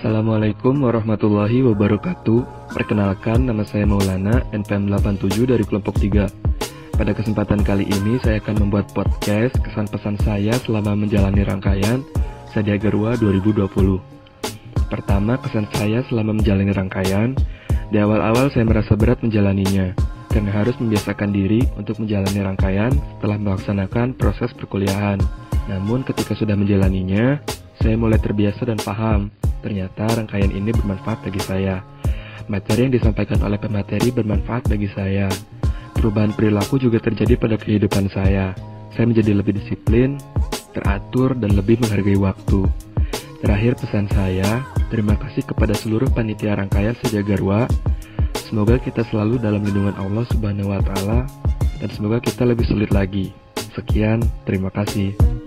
Assalamualaikum warahmatullahi wabarakatuh. Perkenalkan nama saya Maulana NPM 87 dari kelompok 3 Pada kesempatan kali ini saya akan membuat podcast kesan pesan saya selama menjalani rangkaian Sadia Garwa 2020 Pertama kesan saya selama menjalani rangkaian. Di awal-awal saya merasa berat menjalaninya Karena harus membiasakan diri untuk menjalani rangkaian setelah melaksanakan proses perkuliahan. Namun ketika sudah menjalaninya saya mulai terbiasa dan paham Ternyata rangkaian ini bermanfaat bagi saya. Materi yang disampaikan oleh pemateri bermanfaat bagi saya. Perubahan perilaku juga terjadi pada kehidupan saya. Saya menjadi lebih disiplin, teratur, dan lebih menghargai waktu. Terakhir pesan saya, terima kasih kepada seluruh panitia rangkaian Sejagarwa. Semoga kita selalu dalam lindungan Allah Subhanahu wa taala dan semoga kita lebih sulit lagi. Sekian, terima kasih.